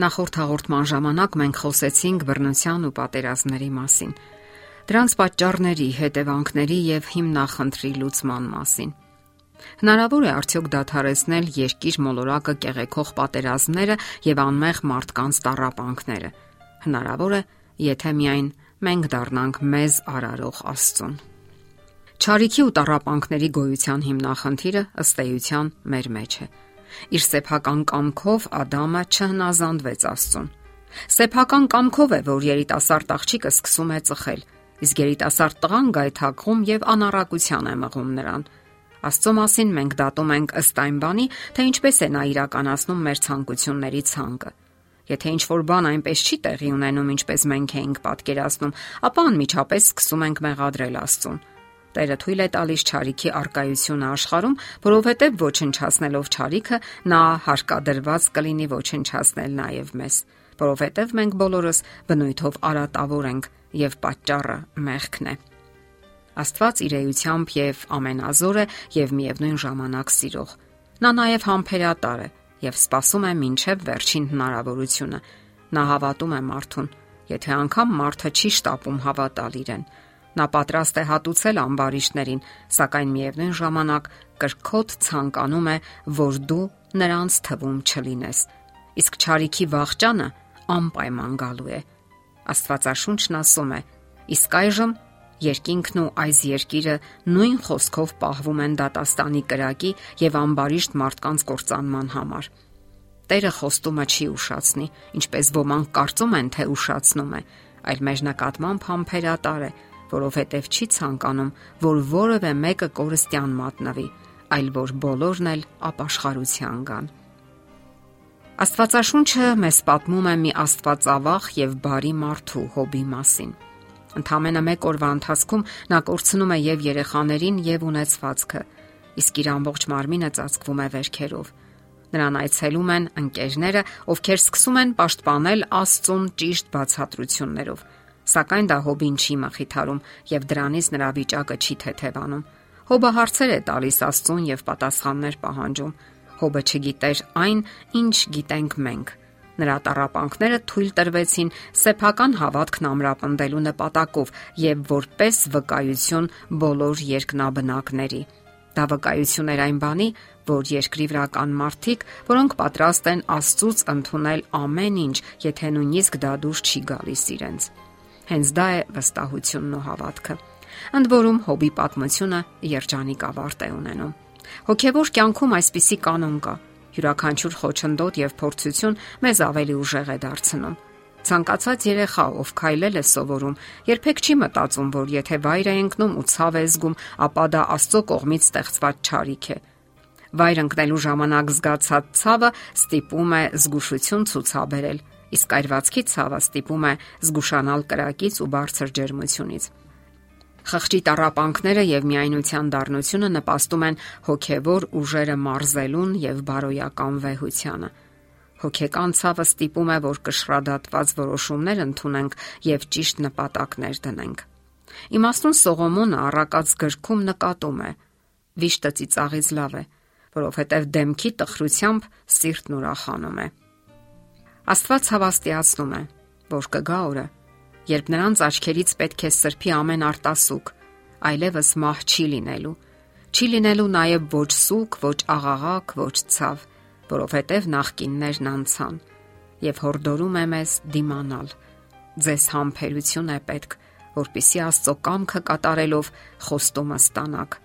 Նախորդ հաղորդման ժամանակ մենք խոսեցինք բռնության ու պատերազմների մասին։ Դրանց պատճառների, հետևանքների եւ հիմնախնդրի լուծման մասին։ Հնարավոր է արդյոք դադարեցնել երկիր մոլորակը կեղեքող պատերազմները եւ անմեղ մարդկանց տարապանքները։ Հնարավոր է, եթե միայն մենք դառնանք մեզ արարող Աստծուն։ Չարիքի ու տարապանքների գոյության հիմնախնդիրը ըստ էության մեր մեջ է։ Իր սեփական կամքով Ադամը չհնազանդվեց Աստծուն։ Սեփական կամքով է, որ երիտասարդ աղջիկը սկսում է ծխել, իսկ երիտասարդ տղան գայթակղում եւ անառակության է մղում նրան։ Աստծո մասին մենք դատում ենք ըստ այն բանի, թե ինչպես է նա իրականացնում մեր ցանկությունների ցանկը։ Եթե ինչ որ բան այնպես չի տեղի ունենում, ինչպես մենք էինք պատկերացնում, ապա անմիջապես սկսում ենք մեղադրել Աստծուն։ Տերը թույլ է տալիս ճարիքի արկայությունը աշխարում, որովհետև ոչնչացնելով ճարիքը նա հարկադրված կլինի ոչնչացնել նաև մեզ, որովհետև մենք բոլորս բնույթով արատավոր ենք եւ պատճառը մեղքն է։ Աստված իր էությամբ եւ ամենազոր է եւ միևնույն ժամանակ սիրող։ Նա նաև համբերատար է եւ սпасում է մինչև վերջին հնարավորությունը։ Նա հավատում է մարդուն, եթե անգամ մարդը չի շտապում հավատալ իրեն։ Նա պատրաստ է հատուցել ամբարիշտներին, սակայն միևնույն ժամանակ կրկոտ ցանկանում է, որ դու նրանց թվում չլինես։ Իսկ ճարիքի վաղճանը անպայման գալու է։ Աստվածաշունչն ասում է. Իսկ այժմ երկինքն ու այս երկիրը նույն խոսքով պահվում են դատաստանի կրակի եւ ամբարիշտ մարդկանց կործանման համար։ Տերը խոստումը չի ուշացնի, ինչպես ոմանք կարծում են, թե ուշացնում է, այլ մեր նկատմամբ համբերատար է, որովհետև չի ցանկանում, որ որևէ մեկը կորստյան մատնվի, այլ որ բոլորն էլ ապաշխարության գան։ Աստվածաշունչը մեզ պատմում է մի աստվածավախ եւ բարի մարդու հոբի մասին։ Ընթամենը մեկ օրվա ընթացքում նա կորցնում է եւ երեխաներին եւ ունեցվածքը, իսկ իր ամբողջ մարմինը ծածկվում է վերքերով։ Նրան այցելում են ընկերները, ովքեր սկսում են պաշտպանել Աստծուն ճիշտ բացատրություններով Սակայն դա հոբին չի մխիթարում եւ դրանից նրա վիճակը չի թեթևանում։ Հոբը հարցեր է տալիս Աստծուն եւ պատասխաններ պահանջում։ Հոբը չգիտեր այն, ինչ գիտենք մենք։ Նրա տարապանքները թույլ տրվեցին սեփական հավատքն ամրապնդելու նպատակով եւ որպես վկայություն բոլոր երկնաբնակների։ Դա վկայություն էր այն բանի, որ երկրի վրա կան մարդիկ, որոնք պատրաստ են Աստծուց ընդունել ամեն ինչ, եթե նույնիսկ դա դուրս չի գալիս իրենց։ Հենց դա է վստահությունն ու հավատքը։ Ընդ որում հոբի պատմությունը երջանիկ ավարտ է ունենում։ Հոգևոր կյանքում այսպիսի կանոն կա. յուրաքանչյուր խոչընդոտ եւ փորձություն մեզ ավելի ուժեղ է դարձնում։ Ցանկացած երեխա, ով քայլել է սովորում, երբեք չի մտածում, որ եթե վայր է ընկնում ու ցավ է զգում, ապա դա Աստծո կողմից ստեղծված ճարիք է։ Վայր ընկնելու ժամանակ զգացած ցավը ստիպում է զգուշություն ցուցաբերել, իսկ այրվածքի ցավը ստիպում է զգուշանալ կրակից ու բարձր ջերմությունից։ Խղճի տարապանքները եւ միայնության դառնությունը նպաստում են հոգեվոր ուժերը մարզելուն եւ բարոյական վեհությանը։ Հոգեկան ցավը ստիպում է, որ կշռադատված որոշումներ ընդունենք եւ ճիշտ նպատակներ դնենք։ Իմաստուն Սողոմոնը առակած գրքում նկատում է. Վիշտը ծիծաղից լավ է, որովհետև դեմքի տխրությամբ սիրտն ուրախանում է։ Աստված հավաստիացնում է, որ կգա օրը, երբ նրանց աչքերից պետք է սրբի ամեն արտասուք, այլևս մահ չի լինելու։ Չի լինելու նաև ոչ սուկ, ոչ աղաղակ, ոչ ցավ, որովհետև նախկիններն անցան եւ հորդորում է մեզ դիմանալ։ Ձեզ համբերություն է պետք, որpիսի Աստծո կամքը կատարելով խոստումը ստանաք,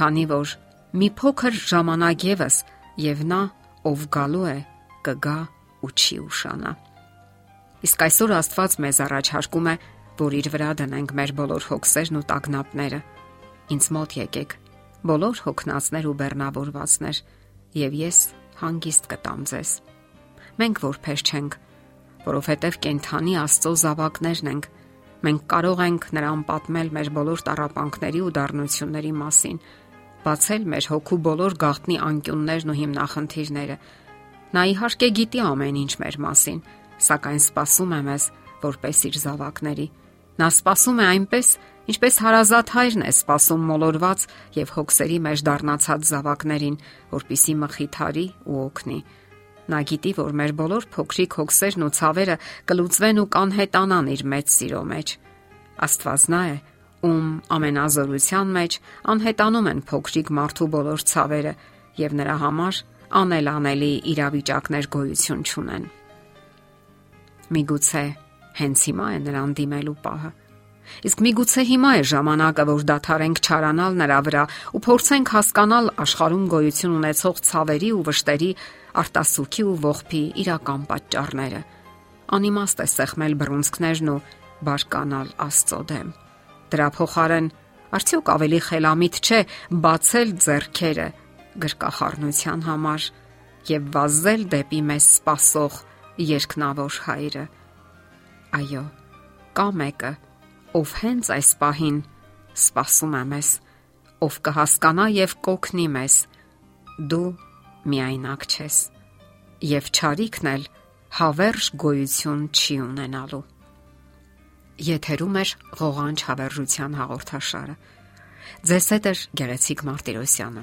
քանի որ մի փոքր ժամանակ եւս եւ նա, ով գալու է, կգա ու չի ուշանա։ Իսկ այսօր Աստված մեզ առաջարկում է, որ իր վրա դնենք մեր բոլոր հոգսերն ու տագնապները։ Ինձ մոտ եկեք, բոլոր հոգնածներ ու բեռնավորվածներ, եւ ես հանգիստ կտամ ձեզ։ Մենք որպես չենք, որովհետև կենթանի Աստծո զավակներն ենք։ Մենք կարող ենք նրան պատմել մեր բոլոր տարապանքների ու դառնությունների մասին, բացել մեր հոգու բոլոր գաղտնի անկյուններն ու հիմնախնդիրները Նա իհարկե գիտի ամեն ինչ մեր մասին, սակայն սпасում է մեզ որպես իր զավակների։ Նա սпасում է այնպես, ինչպես հարազատ հայրն է սпасում մոլորված եւ հոգսերի մեջ դառնացած զավակներին, որպիսի մխիթարի ու օգնի։ Նա գիտի, որ մեր բոլոր փոքրիկ հոգսերն ու ցավերը կլուծվեն ու կանհետանան իր մեծ սիրո մեջ։ Աստվածնա է, ում ամենազորության մեջ անհետանում են փոքրիկ մարդու բոլոր ցավերը, եւ նրա համար անելանելի իրավիճակներ գոյություն չունեն։ Միգուցե հենց հիմա է նրան դիմելու պահը։ Իսկ միգուցե հիմա է ժամանակը, որ դադարենք չարանալ նրա վրա ու փորձենք հասկանալ աշխարհում գոյություն ունեցող ցավերի ու վշտերի, արտասուքի ու ողբի իրական պատճառները։ Անիմաստ է սեղմել բռունցքներն ու բարկանալ Աստծո դեմ։ Դրա փոխարեն արդյոք ավելի խելամիտ չէ բացել зерքերը գրկախառնության համար եւ վազել դեպի մեզ սпасող երկնավոր հայրը։ Այո, կա մեկը, ով հենց այս պահին սпасում է մեզ, ով կհասկանա եւ կօգնի մեզ։ Դու միայնակ ես եւ ճարիքն էլ հավերժ գոյություն չի ունենալու։ Եթերում է ղողանջ հավերժության հաղորդաշարը։ Ձեզ հետ է գեղեցիկ Մարտիրոսյանը։